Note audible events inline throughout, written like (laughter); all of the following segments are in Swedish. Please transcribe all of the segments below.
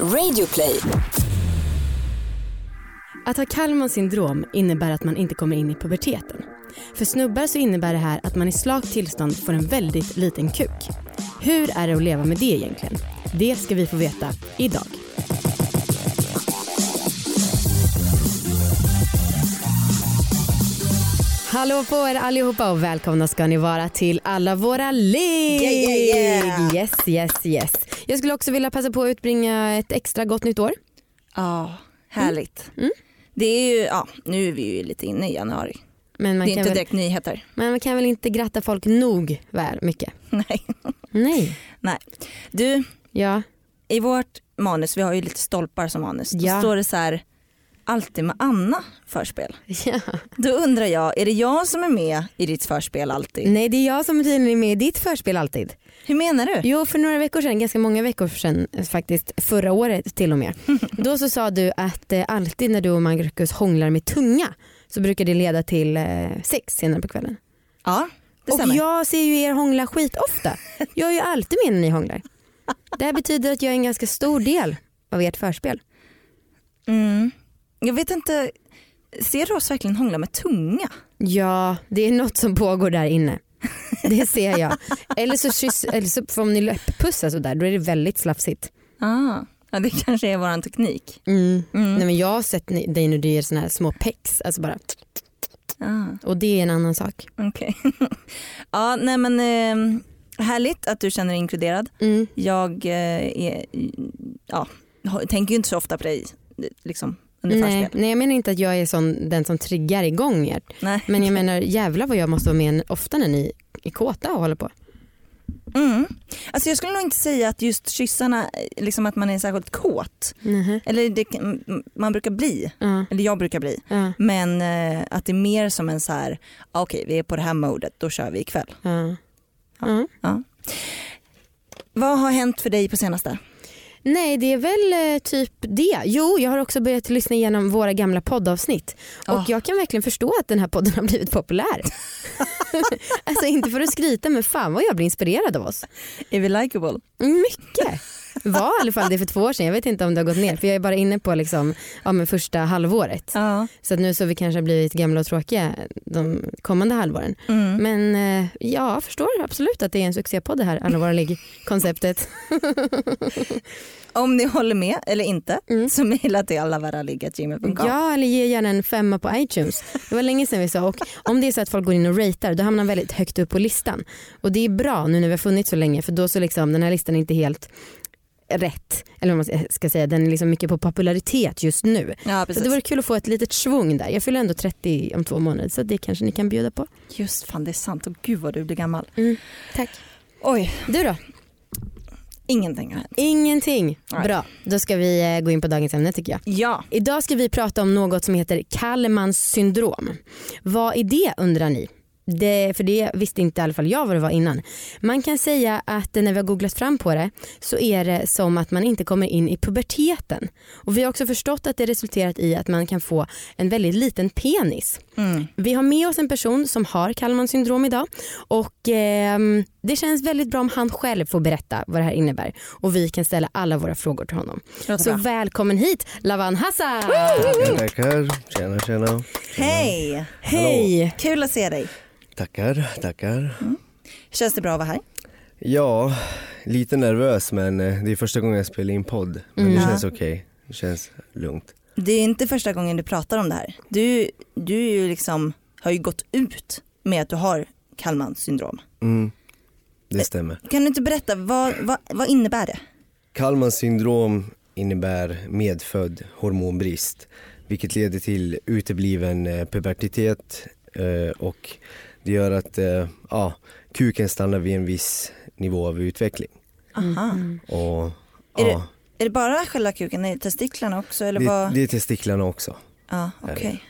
Radioplay. Att ha Kallmans syndrom innebär att man inte kommer in i puberteten. För snubbar så innebär det här att man i slakt tillstånd får en väldigt liten kuk. Hur är det att leva med det egentligen? Det ska vi få veta idag. Hallå på er allihopa och välkomna ska ni vara till alla våra ligg. Yeah, yeah, yeah. Yes, yes, yes. Jag skulle också vilja passa på att utbringa ett extra gott nytt år. Ja, härligt. Mm. Det är ju, ja, nu är vi ju lite inne i januari. Men man, det är inte väl, direkt nyheter. men man kan väl inte gratta folk nog väl mycket? Nej. Nej. Nej. Du, Ja. i vårt manus, vi har ju lite stolpar som manus, då Ja. står det så här, alltid med Anna förspel. (laughs) ja. Då undrar jag, är det jag som är med i ditt förspel alltid? Nej det är jag som tydligen är med i ditt förspel alltid. Hur menar du? Jo för några veckor sedan, ganska många veckor sedan eh, faktiskt, förra året till och med. (laughs) Då så sa du att eh, alltid när du och Marcus hånglar med tunga så brukar det leda till eh, sex senare på kvällen. Ja, det och stämmer. jag ser ju er hångla skitofta. (laughs) Jag är ju alltid med när ni hånglar. Det här betyder att jag är en ganska stor del av ert förspel. Mm. Jag vet inte, ser du oss verkligen hångla med tunga? Ja, det är något som pågår där inne. Det ser jag. Eller så, kyss, eller så får ni läpppussa sådär, då är det väldigt slafsigt. Ah. Ja, det kanske är våran teknik. Mm. Mm. Nej, men jag har sett dig när du ger såna här små pex, alltså bara, Ah. och det är en annan sak. Okej. (laughs) ja, nej men eh, härligt att du känner dig inkluderad. Mm. Jag eh, är, ja, tänker ju inte så ofta på dig liksom, under Nej, nej jag menar inte att jag är sån, den som triggar igång er. Nej. Men jag menar jävlar vad jag måste vara med ofta när ni är kåta och håller på. Mm. Alltså jag skulle nog inte säga att just kyssarna, liksom att man är särskilt kåt. Mhm. Eller det, man brukar bli, Ja, eller jag brukar bli. ja, Men eh, att det är mer som en så här, ah, okej vi är på det här modet, då kör vi ikväll. ja. Ja. Ja. Vad har hänt för dig på senaste? Nej det är väl eh, typ det. Jo jag har också börjat lyssna igenom våra gamla poddavsnitt. Och Ah. jag kan verkligen förstå att den här podden har blivit populär. (laughs) alltså inte för att skryta men fan vad jag blir inspirerad av oss. Är vi likeable? Mycket. Var i alla fall det för två år sedan. Jag vet inte om det har gått ner för jag är bara inne på liksom, ja, men första halvåret. Ja. Så att nu så har vi kanske blivit gamla och tråkiga de kommande halvåren. Mm. Men eh, ja, jag förstår absolut att det är en succépodd det här ligg-konceptet. (laughs) Om ni håller med eller inte Mm. så mejla till allavaraligg.gmail.com. Ja, eller ge gärna en femma på iTunes. Det var länge sedan vi sa och om det är så att folk går in och ratear då hamnar man väldigt högt upp på listan. Och det är bra nu när vi har funnits så länge för då så liksom den här listan är inte helt rätt. Eller vad man ska säga, den är liksom mycket på popularitet just nu. Ja, Så det vore kul att få ett litet svung där. Jag fyller ändå 30 om två månader så det kanske ni kan bjuda på. Just fan det är sant. Och gud vad du blir gammal. Mm, tack. Oj, Du då? ingenting har hänt. Ingenting. Nej. Bra, då ska vi eh, gå in på dagens ämne tycker jag. Ja, Idag ska vi prata om något som heter Kallmans syndrom. Vad är det undrar ni? Det, för det visste inte i alla fall jag vad det var innan. Man kan säga att när vi har googlat fram på det så är det som att man inte kommer in i puberteten. Och vi har också förstått att det resulterat i att man kan få en väldigt liten penis. mm. Vi har med oss en person som har Kallmans syndrom idag och ehm, det känns väldigt bra om han själv får berätta vad det här innebär och vi kan ställa alla våra frågor till honom. Så bra. välkommen hit Lavan Hassan! Tackar, tackar. Tjena, tjena. Hej, Hej! kul att se dig. Tackar, tackar. Känns det bra att vara här? Ja, lite nervös men eh, det är första gången jag spelar in podd. Men Mm. det känns okej. Det känns lugnt. Det är inte första gången du pratar om det här. Du, du är ju liksom, har ju gått ut med att du har Kallmans syndrom. Mm, det stämmer. Kan du inte berätta, vad, vad, vad innebär det? Kallmans syndrom innebär medfödd hormonbrist vilket leder till utebliven eh, pubertitet eh, och det gör att eh, ja, kuken stannar vid en viss nivå av utveckling. Aha. Mm. Och, Är ja, Är det bara själva kuken, är det testiklarna också eller det, vad? det är testiklarna också. Ja, okej.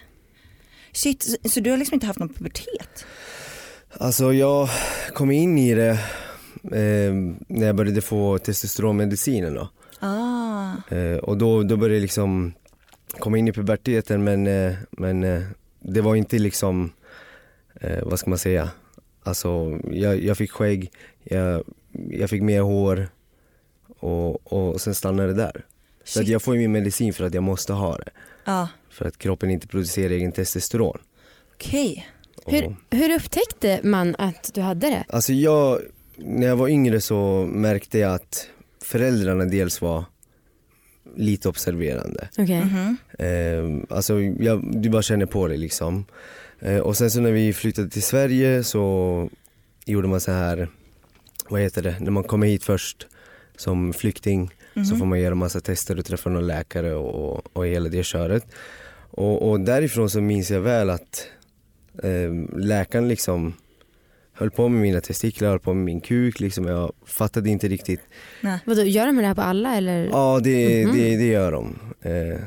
Shit, så, så du har liksom inte haft någon pubertet? Alltså jag kom in i det eh, när jag började få testosteronmedicinen då. Ah. Eh, och då, då började jag liksom komma in i puberteten men, eh, men eh, det var inte liksom, eh, vad ska man säga, alltså jag, jag fick skägg, jag, jag fick mer hår och, och sen stannade det där. Så att Shit. jag får ju min medicin för att jag måste ha det. Ja, För att kroppen inte producerar egen testosteron. okej. Och- Hur, hur upptäckte man att du hade det? Alltså jag, när jag var yngre så märkte jag att föräldrarna dels var lite observerande. Okej. Mhm. Eh, alltså jag, du bara känner på det liksom. Eh, och sen så när vi flyttade till Sverige så gjorde man så här, vad heter det, när man kommer hit först som flykting så får man göra massa tester och träffa någon läkare och, och hela det köret. Och, och därifrån så minns jag väl att eh, läkaren liksom höll på med mina testiklar, höll på med min kuk liksom. Jag fattade inte riktigt. Vadå, gör de det här på alla eller? Ja det, Mhm. det, det gör de. Eh,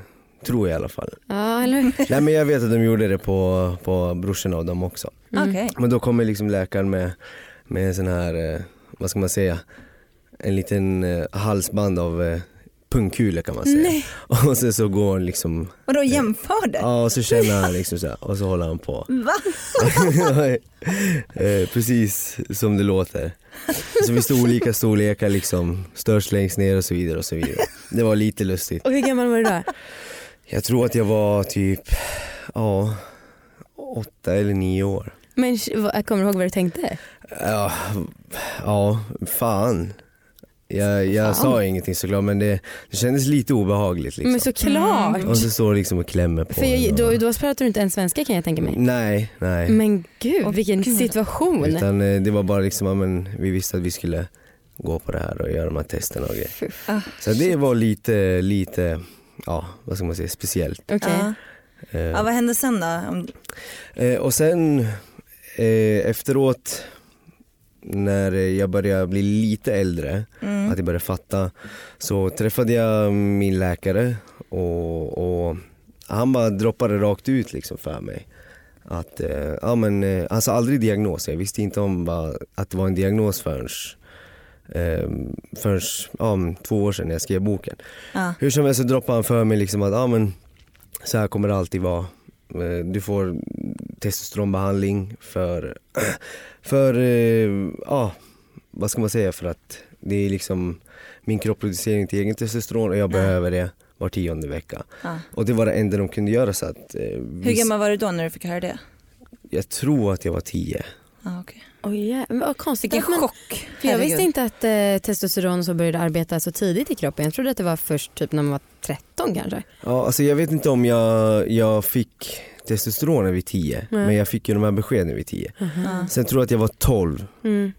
tror jag i alla fall. Ja, eller? Nej men jag vet att de gjorde det på, på brorsorna och dem också. Mm. Okej. Men då kommer liksom läkaren med, med en sån här, eh, vad ska man säga, en liten eh, halsband av eh, pungkulor kan man säga. Nej. (laughs) Och sen så går han liksom, Vadå jämförde? ja och så känner han liksom så här, och så håller han på. Va? (laughs) eh, precis som det låter. Så finns det olika storlekar liksom, störst längst ner och så vidare och så vidare. Det var lite lustigt. Och hur gammal var du då? Jag tror att jag var typ, ja, åtta eller nio år. Men kommer du ihåg vad du tänkte? Ja, ja fan. Jag, jag sa ingenting såklart men det, det kändes lite obehagligt liksom. Men såklart. Och så står det liksom och klämmer på För jag, då, och... då pratar du inte ens svenska kan jag tänka mig. Nej, nej. Men gud Åh, vilken gud. situation. Utan eh, det var bara liksom, ja, men vi visste att vi skulle gå på det här och göra de här testerna och grejer. Ah, Så det var lite, lite, ja vad ska man säga, speciellt. Ja. Eh, ja, vad hände sen då? Om- Eh, och sen eh, efteråt när jag började bli lite äldre, Mm. att jag började fatta, så träffade jag min läkare och, och han bara droppade rakt ut liksom för mig. Att, eh, ja men, eh, alltså aldrig diagnos, jag visste inte om bara att det var en diagnos förrän, eh, förrän ja, två år sedan när jag skrev boken. Ja. Hur som helst så droppade han för mig liksom att ja, men, så här kommer det alltid vara. Eh, Du får testosteronbehandling för, för eh, ja, vad ska man säga för att det är liksom min kropp producerar inte egen testosteron och jag Nej. behöver det var tionde vecka. Ja. Och det var det enda de kunde göra så att eh, Hur gammal var du då när du fick höra det? Jag tror att jag var tio. Ah, okay. Ja. men vad konstigt. Vilken chock. För jag visste inte att eh, testosteron så började arbeta så tidigt i kroppen. Jag trodde att det var först typ när man var 13 kanske. Ja, alltså jag vet inte om jag, jag fick testosteron vid tio, Nej. men jag fick ju de här beskeden vid tio. Ja. Sen tror jag att jag var 12 Mm.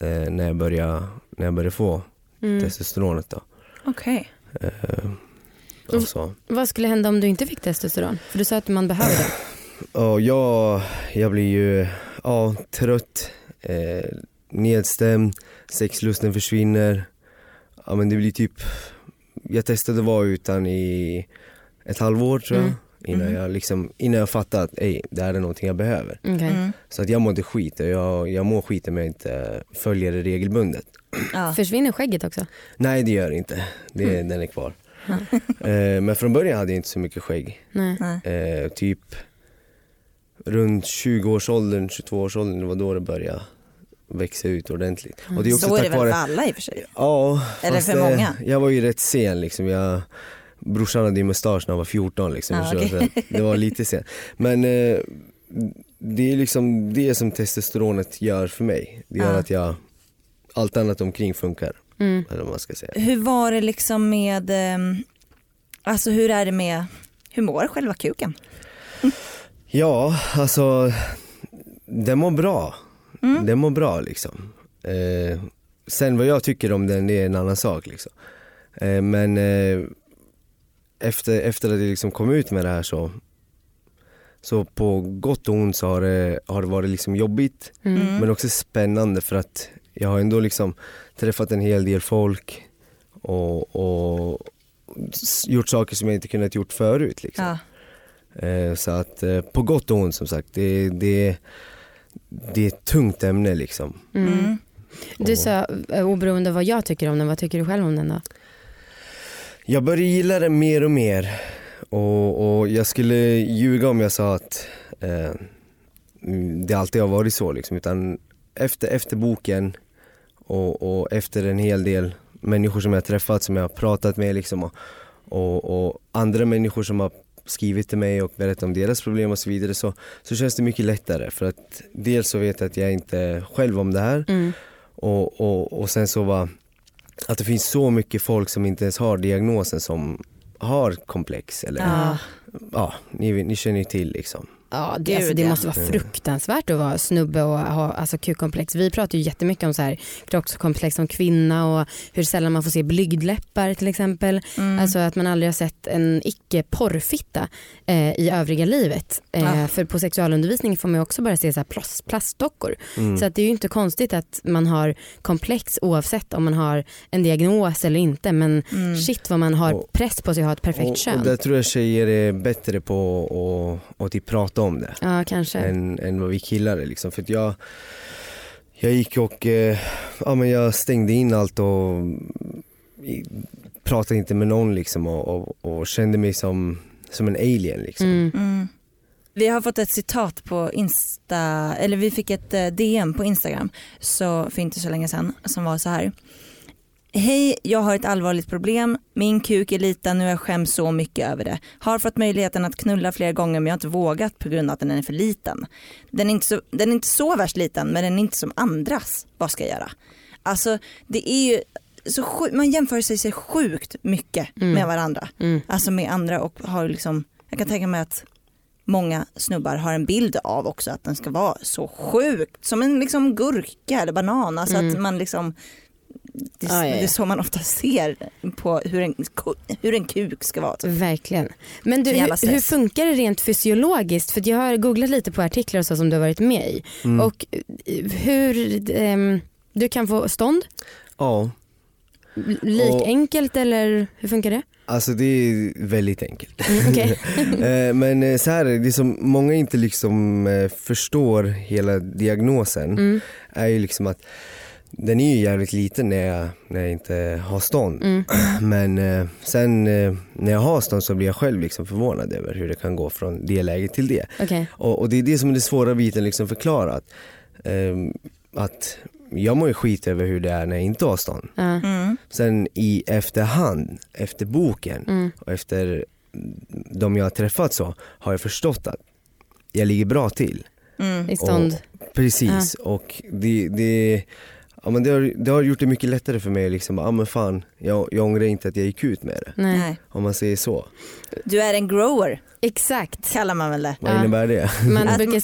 eh, när, jag började, när jag började få Mm. testosteronet då. Okej. Eh, och så. Vad skulle hända om du inte fick testosteron? För du sa att man behöver det. Ja, jag, jag blir ju ja, trött, eh, nedstämd, sexlusten försvinner. Ja, men det blir typ, jag testade att vara utan i ett halvår tror jag. Mm. Innan, Mhm. jag liksom, innan jag fattade att ey, det här är någonting jag behöver. Okej. Mm. Så att jag mådde skit och jag, jag mår skit om jag inte följer det regelbundet. Ja. (clears throat) Försvinner skägget också? Nej det gör det inte, det, Mm. den är kvar. (laughs) eh, men från början hade jag inte så mycket skägg. Eh, typ runt 20-årsåldern, 22-årsåldern, det var då det började växa ut ordentligt. Och det är också Så är det väl vare, för alla i och för sig? Ja, Eller för det- många. Jag var ju rätt sen liksom. Jag, brorsan hade ju mustasch när han var 14 liksom. Okej. så det var lite sen. Men eh, det är liksom det som testosteronet gör för mig. Det gör Ja. att jag, allt annat omkring funkar. Mm. Eller vad man ska säga. Hur var det liksom med, ehm, alltså hur är det med, hur mår själva kuken? Ja, alltså den mår bra. Mm. Den mår bra liksom. Eh, sen vad jag tycker om den är en annan sak liksom. Eh, men eh, efter, efter att jag liksom kom ut med det här så så på gott och ont så har det, har det varit liksom jobbigt Mm. Mm. men också spännande för att jag har ändå liksom träffat en hel del folk och, och gjort saker som jag inte kunnat gjort förut liksom. Ja. Eh, Så att eh, på gott och ont som sagt, det, det, det är ett tungt ämne liksom. Mm. Mm. Du sa eh, oberoende vad jag tycker om den, vad tycker du själv om den då? Jag börjar gilla det mer och mer och, och jag skulle ljuga om jag sa att eh, det alltid har varit så liksom. Utan efter, efter boken och, och efter en hel del människor som jag har träffat, som jag har pratat med liksom och, och, och andra människor som har skrivit till mig och berättat om deras problem och så vidare så, så känns det mycket lättare för att dels så vet jag att jag inte själv om det här Mm. och, och, och sen så var att det finns så mycket folk som inte ens har diagnosen som har komplex eller ja, Ja. ni, ni känner ju till liksom. Ja, det, alltså, det måste vara fruktansvärt att vara snubbe och ha alltså, Q-komplex. Vi pratar ju jättemycket om så här, kroppskomplex som kvinna och hur sällan man får se blygdläppar till exempel. Mm. Alltså att man aldrig har sett en icke porrfitta eh, i övriga livet. Eh, Ja. För på sexualundervisning får man ju också bara se så här plast, plastdockor. Mm. Så att det är ju inte konstigt att man har komplex oavsett om man har en diagnos eller inte. Men Mm. shit vad man har Och- press på sig att ha ett perfekt och, kön. och där tror jag tjejer är bättre på att, prata om det. Ja kanske. än, än vad vi killar är liksom. För att jag, jag gick och eh, ja, men jag stängde in allt och i- pratade inte med någon liksom och, och, och kände mig som, som en alien liksom. Mm. Mm. Vi har fått ett citat på Insta, eller vi fick ett eh, DM på Instagram så, för inte så länge sedan som var så här. Hej, jag har ett allvarligt problem. Min kuk är liten och jag skäms så mycket över det. Har fått möjligheten att knulla flera gånger men jag har inte vågat på grund av att den är för liten. Den är inte så, den är inte så värst liten men den är inte som andras. Vad ska jag göra? Alltså det är ju så sjuk, man jämför sig så sjukt mycket Mm. med varandra. Mm. Alltså med andra och har liksom, jag kan tänka mig att många snubbar har en bild av också att den ska vara så sjukt som en liksom gurka eller banan. Alltså Mm. att man liksom det, ja, ja. det är så man ofta ser på hur en, hur en kuk ska vara. Typ. Verkligen. Men du, hur, hur funkar det rent fysiologiskt? För jag har googlat lite på artiklar och så som du har varit med i. Mm. Och hur ehm, du kan få stånd? Ja, Lik Och- enkelt eller hur funkar det? alltså det är väldigt enkelt. Mm, okej. (laughs) Eh, Men eh, så här är det, det som många inte liksom eh, förstår hela diagnosen Mm, är ju liksom att den är ju jävligt liten när jag, när jag inte har stånd. mm, (clears throat) Men eh, sen eh, när jag har stånd så blir jag själv liksom förvånad över hur det kan gå från det läget till det. okej. Och, och det är det som är det svåra biten liksom förklarat. Ehm, att jag mår ju skit över hur det är när jag inte har stånd. Mm. Sen i efterhand, efter boken Mm, och efter de jag har träffat så har jag förstått att jag ligger bra till. Mm. I stånd. Precis och det, det, ja, men det, har, det har gjort det mycket lättare för mig liksom, ja men fan jag, jag ångrar inte att jag gick ut med det. Nej. Om man säger så. Du är en grower Exakt. kallar man väl det. Vad Ja. innebär det? Man (laughs) brukar,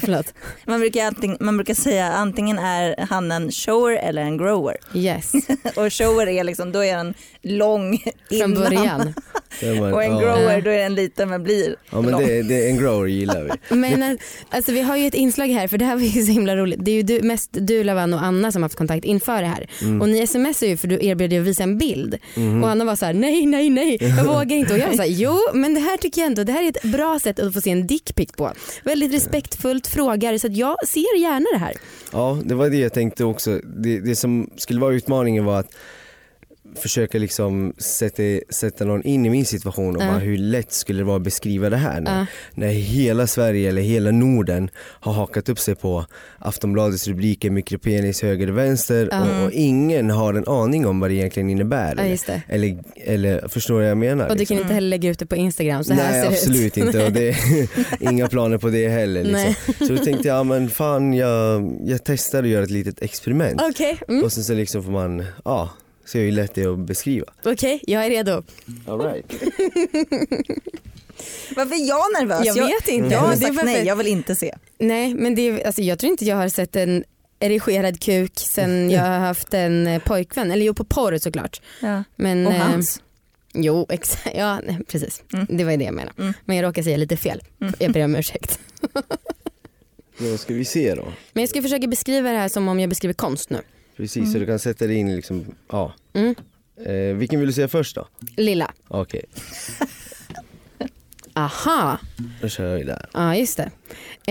(laughs) förlåt. Man brukar, anting, man brukar säga antingen är han en shower eller en grower. Yes, (laughs) Och shower är liksom, då är den lång från innan. början. Där man- Och en ja. grower då är den liten men blir Ja men lång. det, det, en grower gillar vi. Men alltså, vi har ju ett inslag här för det här var ju så himla roligt. Det är ju du, mest du Lavan och Anna som har haft kontakt inför det här. Mm. Och ni smsar ju för du erbjöd dig att visa en bild. Mhm. Och Anna var så här: nej nej nej jag (laughs) vågar inte. Och jag var så här, jo men det här tycker jag ändå, det här är ett bra sätt att få se en dickpic på. Väldigt respektfullt frågar så att jag ser gärna det här. Ja det var det jag tänkte också. Det, det som skulle vara utmaningen var att försöka liksom sätta, sätta någon in i min situation och bara hur lätt skulle det vara att beskriva det här när, när hela Sverige eller hela Norden har hakat upp sig på Aftonbladets rubriker mikropenis höger och vänster och, och ingen har en aning om vad det egentligen innebär. Eller, eller, eller förstår du vad jag menar? Och du liksom? kan inte heller lägga ut det på Instagram så här Nej ser absolut det ut. inte och det (laughs) är (laughs) inga planer på det heller. Liksom. Så då tänkte jag, ja, men fan jag, jag testar att göra ett litet experiment. Okej, mm. Och sen så liksom får man, ja, se hur lätt det att beskriva. okej jag är redo. All right. (laughs) Varför är jag nervös? Jag vet inte. Jag har Det är sagt nej, jag vill inte se. Nej men det är, alltså, jag tror inte jag har sett en erigerad kuk sen jag har haft en eh, pojkvän. Eller jo på porr såklart. Ja. Men, Och eh, hans. Jo exakt, (laughs) ja nej, precis. Mm. Det var ju det jag menade. Mm. Men jag råkade säga lite fel. Jag ber om ursäkt. Vad ska vi se då? Men jag ska försöka beskriva det här som om jag beskriver konst nu. Precis, så du kan sätta dig in liksom, ja. Mm. Eh, vilken vill du säga först då? Lilla. Okej, (laughs) Aha, då kör vi där. ja just det.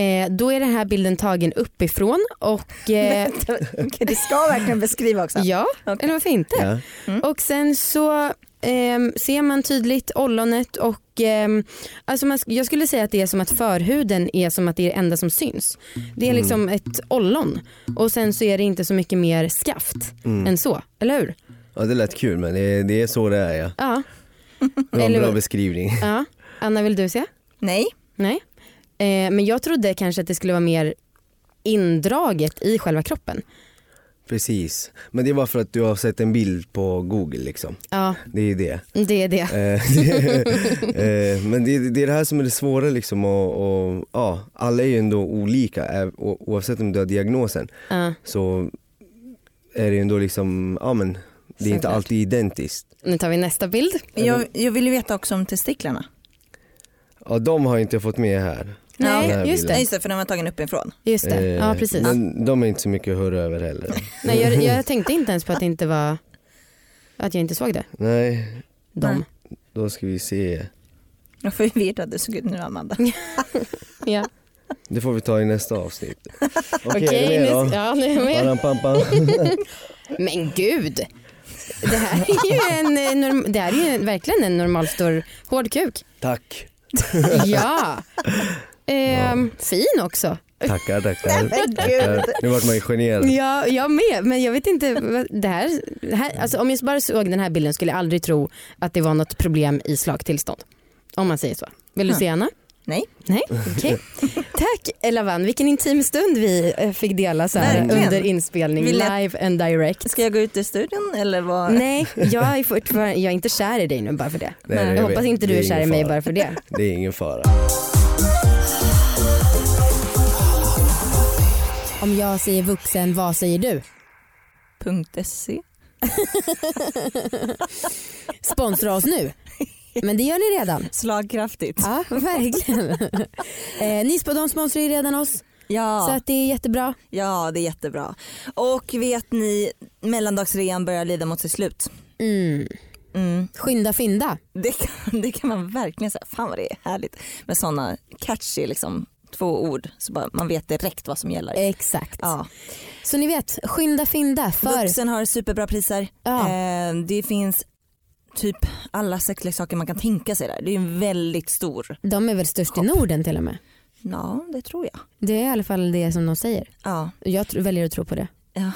Eh, då är den här bilden tagen uppifrån och (laughs) eh, Okej, det ska verkligen beskriva också. ja, Okej. eller varför inte? Ja. Mm. Och sen så ehm, ser man tydligt ollonet och ehm, alltså man, jag skulle säga att det är som att förhuden är som att det är det enda som syns. Det är Mm. liksom ett ollon och sen så är det inte så mycket mer skaft Mm. än så, eller hur? ja det lät kul men det, det är så det är ja. Ja. var en bra beskrivning. Ja. Anna vill du se? Nej, Nej. Eh, men jag trodde kanske att det skulle vara mer indraget i själva kroppen. Precis. Men det var för att du har sett en bild på google liksom. Ja, Det är det. det är det. Eh, (laughs) eh, Men det, det är det här som är det svåra liksom och, och ja, alla är ju ändå olika och oavsett om du har diagnosen Ja. så är det ju ändå liksom, ja men det är inte Såklart. alltid identiskt. Nu tar vi nästa bild. jag, jag vill ju veta också om testiklarna. Ja de har jag inte fått med här. Nej, den just bilden. just det, för de var tagen uppifrån. Just det. Eh, Ja, precis. Men de är inte så mycket att höra över heller. (laughs) Nej, jag, jag (laughs) tänkte inte ens på att det inte var att jag inte såg det. Nej, De. Nej. då ska vi se. Jag får förvirrad du såg ut nu Amanda. (laughs) Ja. Det får vi ta i nästa avsnitt. Okej, Okej, är ni med nu, då? ja, nu är. Men gud. Det här är ju, en, eh, norm, det här är ju verkligen en normalstor hård kuk. Tack. Ja. Ehm, fin också. Tackar, tackar. (laughs) men gud. tackar. Nu vart man ju generad. Ja, jag med. Men jag vet inte. vad- Det här, det här, alltså om jag bara såg den här bilden skulle jag aldrig tro att det var något problem i slagtillstånd. Om man säger så. Vill du se Anna? Nej. Nej, okej. (laughs) Tack Elavan, vilken intim stund vi eh, fick dela så här Verkligen. under inspelning, Vi lät- live and direct. Ska jag gå ut i studion eller vad? Nej, jag är, (laughs) fortfarande, jag är inte kär i dig nu bara för det. Nej, Jag Jag vet. hoppas inte du Det är kär i ingen mig fara. bara för det. Det är ingen fara. Om jag säger vuxen, vad säger du? .se. (laughs) Sponsra oss nu. Men det gör ni redan. Slagkraftigt. Ja, verkligen. (laughs) Eh, Nispå de sponsrar ju redan oss så Ja, att det är jättebra. ja, det är jättebra. Och vet ni, mellandagsrean börjar lida mot sitt slut. Mm. Mm. Skynda fynda. Det, kan, (laughs) det kan man verkligen säga. Fan vad det är härligt med sådana catchy liksom, två ord så man vet direkt vad som gäller. Exakt. Ja. Så ni vet, skynda fynda för Vuxen har superbra priser. Ja. Eh, det finns typ alla sexleksaker man kan tänka sig där. Det är en väldigt stor, de är väl störst i Norden till och med. ja det tror jag. Det är i alla fall det som de säger. Ja, Jag väljer att tro på det. ja.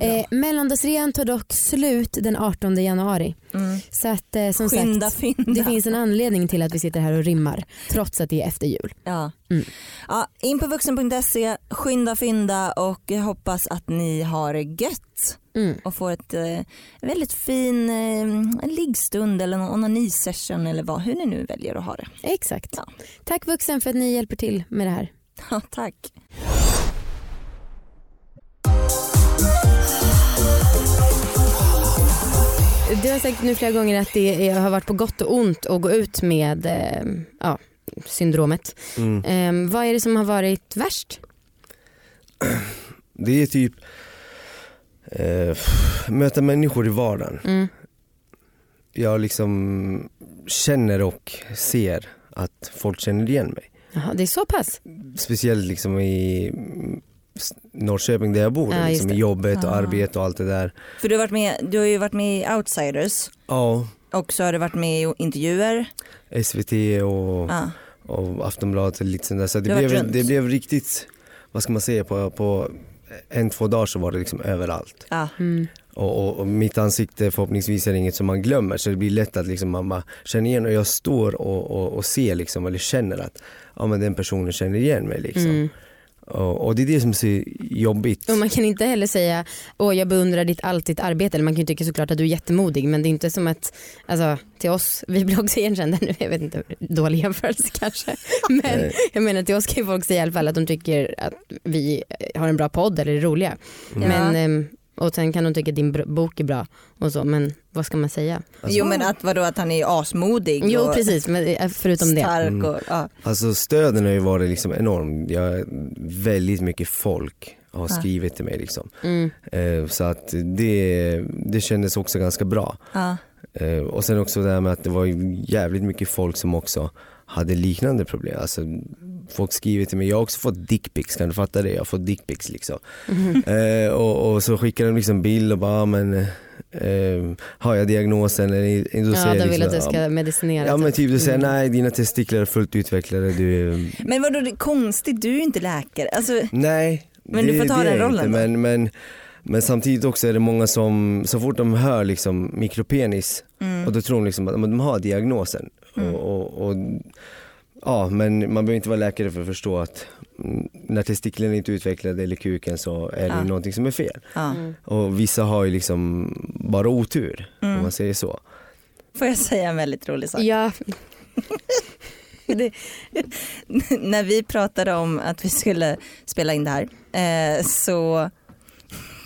Eh, mellandagsrean tar dock slut den 18 januari. Mm. Så att eh, som Skynda sagt, fynda. det finns en anledning till att vi sitter här och rimmar trots att det är efter jul. Ja. Mm. Ja, in på vuxen.se, skynda fynda och jag hoppas att ni har gött Mm. och får ett eh, väldigt fin eh, liggstund eller någon onanisession eller vad, hur ni nu väljer att ha det. Exakt. Ja. Tack vuxen för att ni hjälper till med det här. (laughs) Ja, tack. Du har sagt nu flera gånger att det har varit på gott och ont att gå ut med eh, ja, syndromet. Mm. Eh, vad är det som har varit värst? Det är typ eh, möta människor i vardagen. Mm. Jag liksom känner och ser att folk känner igen mig. Jaha, det är så pass? Speciellt liksom i Norrköping där jag bor, Ja, liksom jobbet och Ah. arbete och allt det där. För du har, varit med, du har ju varit med i Outsiders Ja, och så har du varit med i intervjuer. SVT och, Ja. och Aftonbladet och lite sånt där. Så det blev, runt. det blev riktigt, vad ska man säga, på, på en, två dagar så var det liksom överallt. Ja. Mm. Och, och, och mitt ansikte förhoppningsvis är det inget som man glömmer så det blir lätt att liksom man bara känner igen och jag står och, och, och ser liksom eller känner att ja, men den personen känner igen mig. Liksom. Mm. Och, det är det som är så jobbigt. Och man kan inte heller säga åh jag beundrar ditt allt ditt arbete. Eller man kan ju tycka såklart att du är jättemodig men det är inte som att, alltså till oss, vi blir också igenkända nu, jag vet inte, dålig jämförelse (laughs) kanske. Men jag menar till oss kan ju folk säga i alla fall att de tycker att vi har en bra podd eller är roliga. Ja. Men, ehm, och sen kan de tycka att din bok är bra och så men vad ska man säga? Alltså, Jo men att, vadå, att han är asmodig Jo och precis men eh, förutom det. stark Mm. och ja. Alltså stöden har ju varit liksom enorm. Jag, väldigt mycket folk har Ja. skrivit till mig liksom. Mm. Eh, så att det, det kändes också ganska bra. Ja. Eh, och sen också det här med att det var jävligt mycket folk som också hade liknande problem. Alltså, folk skriver till mig, jag har också fått dickpics, kan du fatta det? Jag har fått dickpics liksom. (laughs) Eh, och, och så skickar de liksom bild och bara, "Ah, men eh, har jag diagnosen? Eller, då Ja säger de jag vill att du liksom, ska medicinera. Ja men typ du säger Mm. nej dina testiklar är fullt utvecklade, du är Men vadå det är konstigt, du är ju inte läkare. Alltså, Nej, Men du får ta det den rollen inte, men, men, Men samtidigt också är det många som, så fort de hör liksom mikropenis Mm. och då tror de liksom att de har diagnosen. Mm. Och, och, och, ja, men man behöver inte vara läkare för att förstå att mm, när testiklarna inte är utvecklade eller kuken så är det Ja. ju någonting som är fel. Ja. Mm. Och vissa har ju liksom bara otur Mm. om man säger så. Får jag säga en väldigt rolig sak? Ja. (laughs) det, När vi pratade om att vi skulle spela in det här eh, så,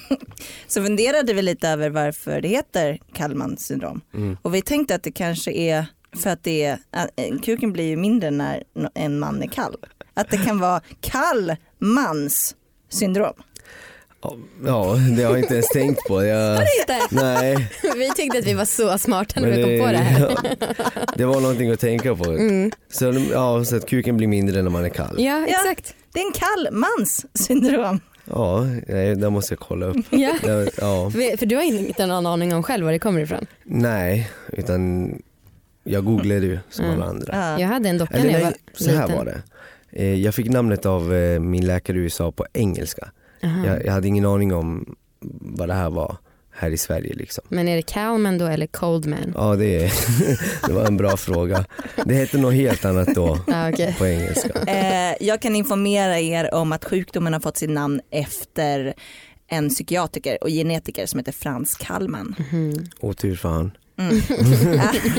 (laughs) så funderade vi lite över varför det heter Kallmans syndrom. Mm. Och vi tänkte att det kanske är för att det är, eh, kuken blir ju mindre när en man är kall. Att det kan vara kall mans syndrom. Ja, det har jag inte ens tänkt på. Jag, inte. nej, Vi tyckte att vi var så smarta när men vi kom på det här. ja, det var någonting att tänka på. Mm. Så, ja, så att kuken blir mindre när man är kall. Ja, Ja. exakt. Det är en kall mans syndrom. Ja, nej, det måste jag kolla upp. Ja. Det, ja, För för du har inte någon aning om själv var det kommer ifrån? nej, utan jag googlade ju som Mm. alla andra. Ja. Jag hade en docka Eller när jag var nej, så här liten. var det. Eh, Jag fick namnet av eh, min läkare i USA på engelska. Aha. Jag, jag hade ingen aning om vad det här var här i Sverige liksom. Men är det Calman då eller Coldman? Ja det, är, (laughs) det var en bra fråga. Det hette något helt annat då (laughs) Ja, okej. på engelska. (laughs) Eh, jag kan informera er om att sjukdomen har fått sitt namn efter en psykiatriker och genetiker som heter Frans Kallman. Mhm. Otur för han. Mm.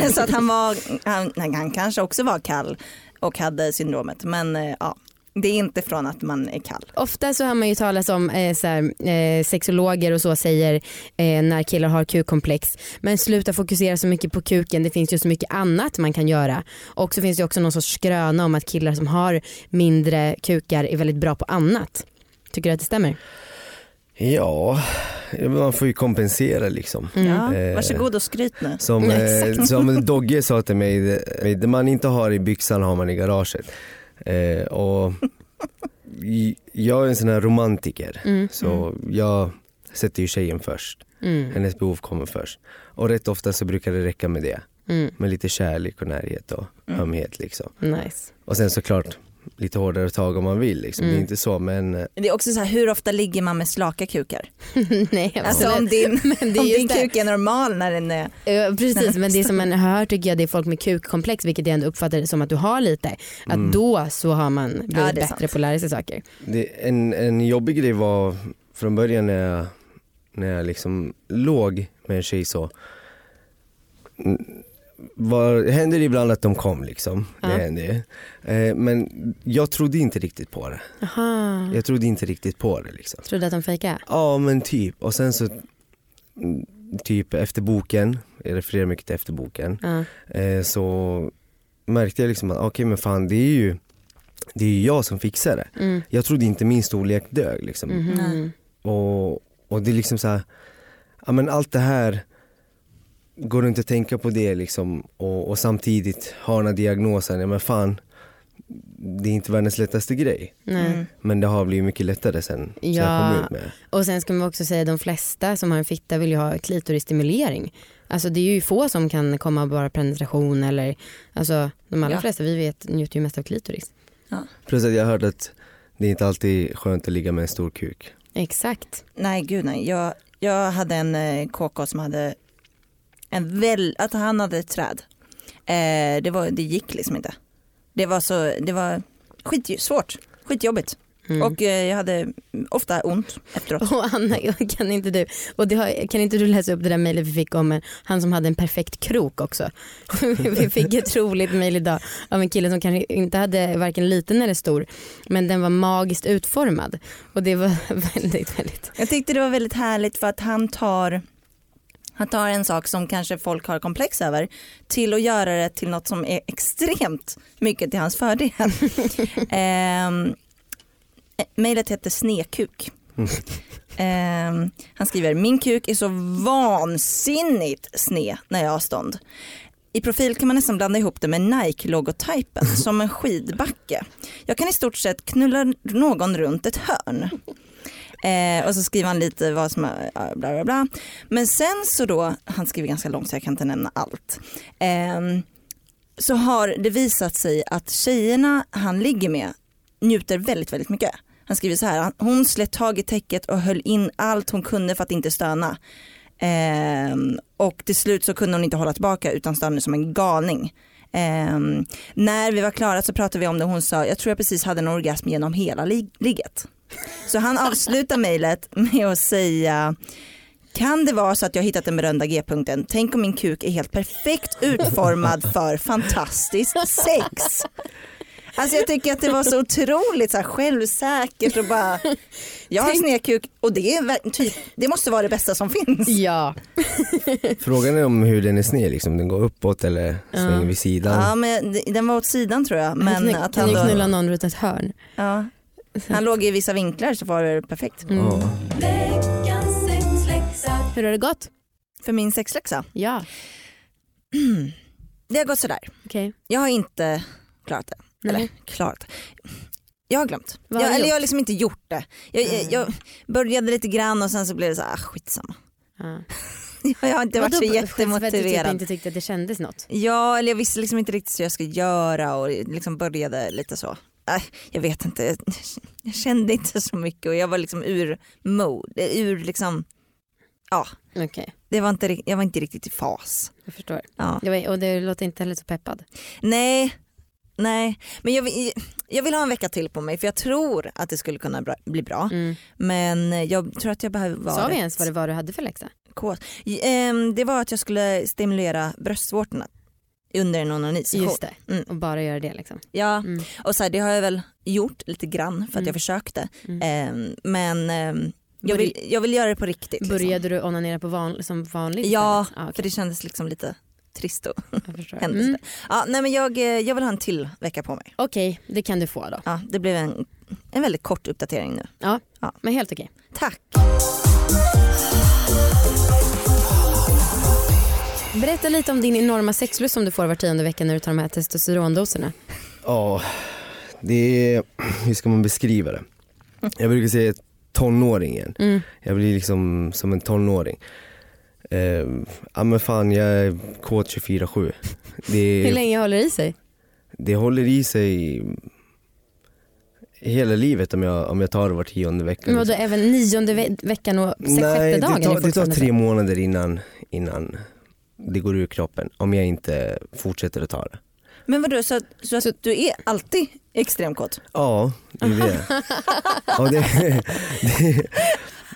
(laughs) Så att han var, han, han kanske också var kall och hade syndromet men eh, ja, det är inte från att man är kall. Ofta så har man ju talat om eh, så här, eh, sexologer och så säger eh, när killar har kukkomplex. Men sluta fokusera så mycket på kuken. Det finns ju så mycket annat man kan göra. Och så finns det också någon sorts skröna om att killar som har mindre kukar är väldigt bra på annat. Tycker du att det stämmer? Ja, man får ju kompensera liksom. Ja, Eh, varsågod och skryt nu. Som, eh, som Dogge sa till mig, det, det man inte har i byxan har man i garaget. Eh, och jag är en sån här romantiker, Mm. så jag sätter ju tjejen först. Mm. Hennes behov kommer först. Och rätt ofta så brukar det räcka med det. Mm. Med lite kärlek och närhet och Mm. ömhet liksom. Nice. Och sen såklart lite hårdare tag om man vill liksom. Det Mm. är inte så men eh, Det är också så här, hur ofta ligger man med slaka kukar? (laughs) Nej, Alltså absolut. om din, (laughs) Men det är om din det. kuk är normal när den är... Ja, precis men det som man (laughs) hör tycker jag det är folk med kukkomplex vilket jag ändå uppfattar som att du har lite. Att Mm. då så har man blivit Ja, det bättre sant. på att lära sig saker. det, en, en jobbig grej var från början när jag, när jag liksom låg med en tjej så mm, var, det hände ibland att de kom liksom. Det Ja. hände ju. eh, Men jag trodde inte riktigt på det. Aha. Jag trodde inte riktigt på det liksom. Trodde att de fejkade? Ja men typ. Och sen så mm, typ efter boken, jag refererar mycket till efter boken, Ja. eh, så märkte jag liksom att okej men fan det är ju det är ju jag som fixar det. Mm. Jag trodde inte min storlek dög liksom. Mhm. Nej. Och, och det är liksom så här, ja men allt det här går inte att tänka på det liksom och, och samtidigt ha den här diagnosen, ja men fan det är inte världens lättaste grej. Nej. Mm. Men det har blivit mycket lättare sen, sen Ja. jag kom ut med. Och sen ska man också säga att de flesta som har en fitta vill ju ha klitorisstimulering. Alltså det är ju få som kan komma av bara penetration eller alltså de allra Ja. flesta vi vet njuter ju mest av klitoris. Plus att jag har hört att det är inte alltid skönt att ligga med en stor kuk. Exakt. Nej gud nej. Jag, jag hade en eh, KK som hade en väl, att han hade ett träd. Eh, det, var, det gick liksom inte. Det var så, det var skitsvårt, skitjobbigt. Mm. Och eh, jag hade ofta ont efteråt. (laughs) Och Anna, kan inte du, och det har, kan inte du läsa upp det där mejlet vi fick om en, han som hade en perfekt krok också? (laughs) vi fick ett roligt mejl idag av en kille som kanske inte hade varken liten eller stor men den var magiskt utformad och det var (laughs) väldigt väldigt Jag tyckte det var väldigt härligt för att han tar han tar en sak som kanske folk har komplex över till att göra det till något som är extremt mycket till hans fördel. (laughs) Ehm, Mejlet heter Snekuk. (laughs) Ehm, han skriver, min kuk är så vansinnigt sned när jag har stånd. I profil kan man nästan blanda ihop det med Nike-logotypen som en skidbacke. Jag kan i stort sett knulla någon runt ett hörn. Eh, och så skriver han lite vad som är, bla bla bla. Men sen så då, han skriver ganska långt så jag kan inte nämna allt. Eh, så har det visat sig att tjejerna han ligger med njuter väldigt, väldigt mycket. Han skriver så här, hon slet tag i täcket och höll in allt hon kunde för att inte stöna. Eh, och till slut så kunde hon inte hålla tillbaka utan stönade som en galning. Eh, när vi var klara så pratade vi om det och hon sa, jag tror jag precis hade en orgasm genom hela lig- ligget. Så han avslutar mejlet med att säga kan det vara så att jag hittat den berömda G-punkten? Tänk om min kuk är helt perfekt utformad för fantastiskt sex. Alltså jag tycker att det var så otroligt så här självsäkert och bara jag har snedkuk och det, är, typ, det måste vara det bästa som finns. Ja. Frågan är om hur den är sned, liksom. den går uppåt eller svänger vid sidan. Ja men den var åt sidan tror jag. Men Men att kan han, ju knulla någon runt ett hörn. ja, han låg i vissa vinklar så var det perfekt. Ja. Hur har det gått? För min sexläxa, Ja, det har gått sådär. okej. Jag har inte klarat det. Nej. Eller klarat. Jag har glömt. Vad har jag, eller jag har liksom inte gjort det. Jag, jag, jag började lite grann och sen så blev det så här, ah, skitsamma. Ja. (laughs) Jag har inte varit så Vadå, För att du typ jättemotiverad. inte tyckte att det kändes något? Ja, eller jag visste liksom inte riktigt vad jag skulle göra och liksom började lite så. Äh, jag vet inte, jag kände inte så mycket och jag var liksom ur mode, ur liksom, ja, Okej, det var inte, jag var inte riktigt i fas. jag förstår. Ja. Det var, och det låter inte heller så peppad. Nej, nej, men jag jag vill ha en vecka till på mig för jag tror att det skulle kunna bra, bli bra. Mm. Men jag tror att jag behöver vara Sa vi ens vad det var du hade för läxa? kåt. Ehm, Det var att jag skulle stimulera bröstvårtorna under en onanisession. Just det, Mm. och bara göra det liksom. Ja, Mm. och så här, det har jag väl gjort lite grann för att Mm. jag försökte. Ehm, men ehm, jag, vill, jag vill göra det på riktigt. Liksom. Började du onanera på van, som vanligt Ja? Ah, för okej. det kändes liksom lite trist och (laughs) händes Mm. Ja, nej, men jag, eh, jag vill ha en till vecka på mig. Okej, det kan du få då. Ja, det blev en, en väldigt kort uppdatering nu. Ja, Ja. men helt okej. Tack. Berätta lite om din enorma sexlust som du får var tionde vecka när du tar de här testosterondoserna. Ja, det är, hur ska man beskriva det? Jag brukar säga tonåringen. Mm. Jag blir liksom som en tonåring. Eh, ja men fan jag är kåt 24-7. Det, Hur länge håller det i sig? det håller i sig hela livet om jag, om jag tar det var tionde vecka. Men vadå, liksom. även nionde ve- veckan och sex, Nej, sjätte dagen det tar, det tar tre månader innan, innan det går ur kroppen. Om jag inte fortsätter att ta det. Men vadå, så, att- så att du är alltid extremkåt? Ja, det är det. ja, det, det.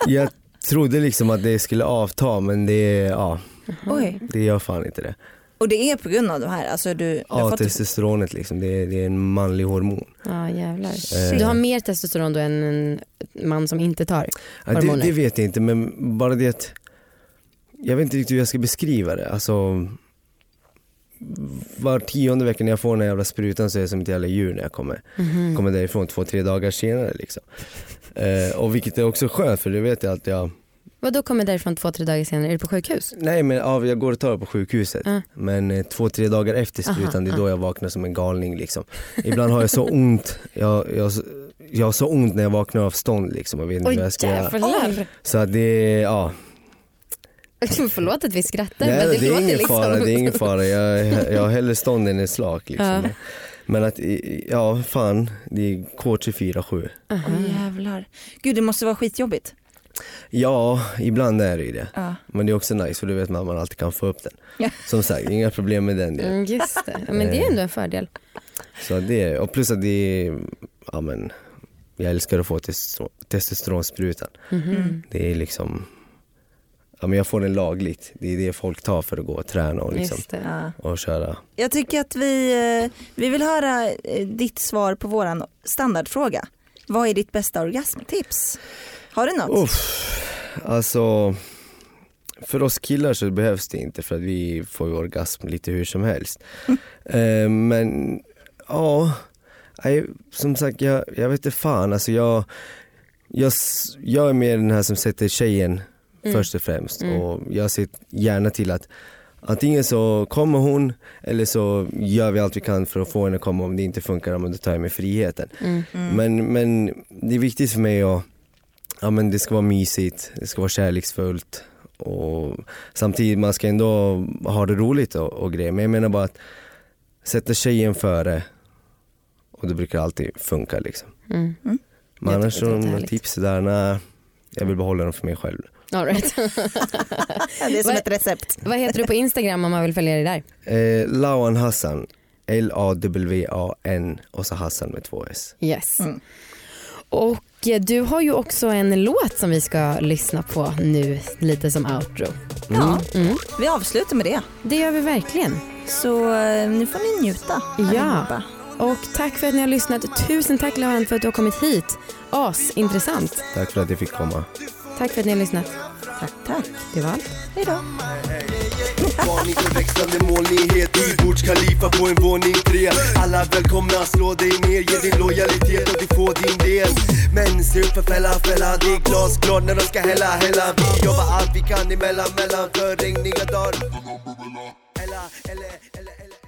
Jag trodde liksom att det skulle avta men det, ja, Oj. det gör fan inte det. Och det är på grund av de här? Alltså du, du har Ja, fått testosteronet liksom, det är, det är en manlig hormon. Ja jävlar. Eh. Du har mer testosteron då än en man som inte tar Ja, det, hormoner? det vet jag inte men bara det att jag vet inte riktigt hur jag ska beskriva det. Alltså, var tionde vecka när jag får den här jävla sprutan så är jag som ett jävla djur när jag kommer, Mhm. kommer därifrån två, tre dagar senare liksom. Eh, och vilket är också skönt för det vet jag att jag, Vad då kommer därifrån två, tre dagar senare? Är du på sjukhus? nej men ja, jag går och tar det på sjukhuset. Ja. Men eh, två, tre dagar efter sprutan det är då jag vaknar som en galning liksom. Ibland har jag så ont, jag, jag, jag har så ont när jag vaknar av stånd liksom och vet inte vad jag ska göra. jävlar. Så att det, är- ja. (laughs) Förlåt att vi skrattar Nej, men det, det, är låter ingen liksom... fara, det är ingen fara. Jag, jag har hellre stånd än slak liksom. Ja. Men att, ja fan, det är K24-7. Aha. Oj jävlar. Gud det måste vara skitjobbigt. Ja, ibland är det ju det. Ja. Men det är också nice för då vet man att man alltid kan få upp den. Ja. Som sagt, inga problem med den delen. Mm, just det, men det är ändå en fördel. Så det, och plus att det är, ja men, jag älskar att få testosteron, testosteronsprutan. Mhm. Det är liksom, ja men jag får den lagligt. Det är det folk tar för att gå och träna och liksom, det. Ja. och köra. Jag tycker att vi, eh, vi vill höra eh, ditt svar på våran standardfråga. Vad är ditt bästa orgasmtips? Har du något? Uff, alltså för oss killar så behövs det inte för att vi får ju orgasm lite hur som helst. (laughs) Eh, men ja, som sagt jag, jag vet inte fan alltså jag, jag, jag är mer den här som sätter tjejen Mm. först och främst Mm. och jag ser gärna till att Antingen så kommer hon eller så gör vi allt vi kan för att få henne att komma om det inte funkar, men då tar jag mig friheten. Mm. Men, men det är viktigt för mig att ja, men det ska vara mysigt, det ska vara kärleksfullt och samtidigt man ska ändå ha det roligt och, och grejer. Men jag menar bara att sätta tjejen före och det brukar alltid funka liksom. Mm. Men Jag annars som tips där, nej, jag vill behålla dem för mig själv. All right. (laughs) Det är som ett recept. Vad heter du på Instagram om man vill följa dig där? Eh, Lawan Hassan, L-A-W-A-N och så Hassan med två S. Yes. Mm. Och eh, du har ju också en låt som vi ska lyssna på nu lite som outro. Ja, Mm. vi avslutar med det. Det gör vi verkligen. Så eh, nu får ni njuta Ja. allihopa. Och tack för att ni har lyssnat. Tusen tack Laurent för att du har kommit hit. As intressant. Tack för att jag fick komma. Tack för att ni har lyssnat. Tack, tack. Det var allt. Hej då. Varning för växlande molnighet i Burj Khalifa på en våning tre Alla välkomna, slå dig ner, ge din lojalitet och du får din del Men se upp för fälla, fälla, det är glasklart när de ska hälla, hälla Vi jobbar allt vi kan emellan, mellan för regniga dagar Eller, eller, eller, eller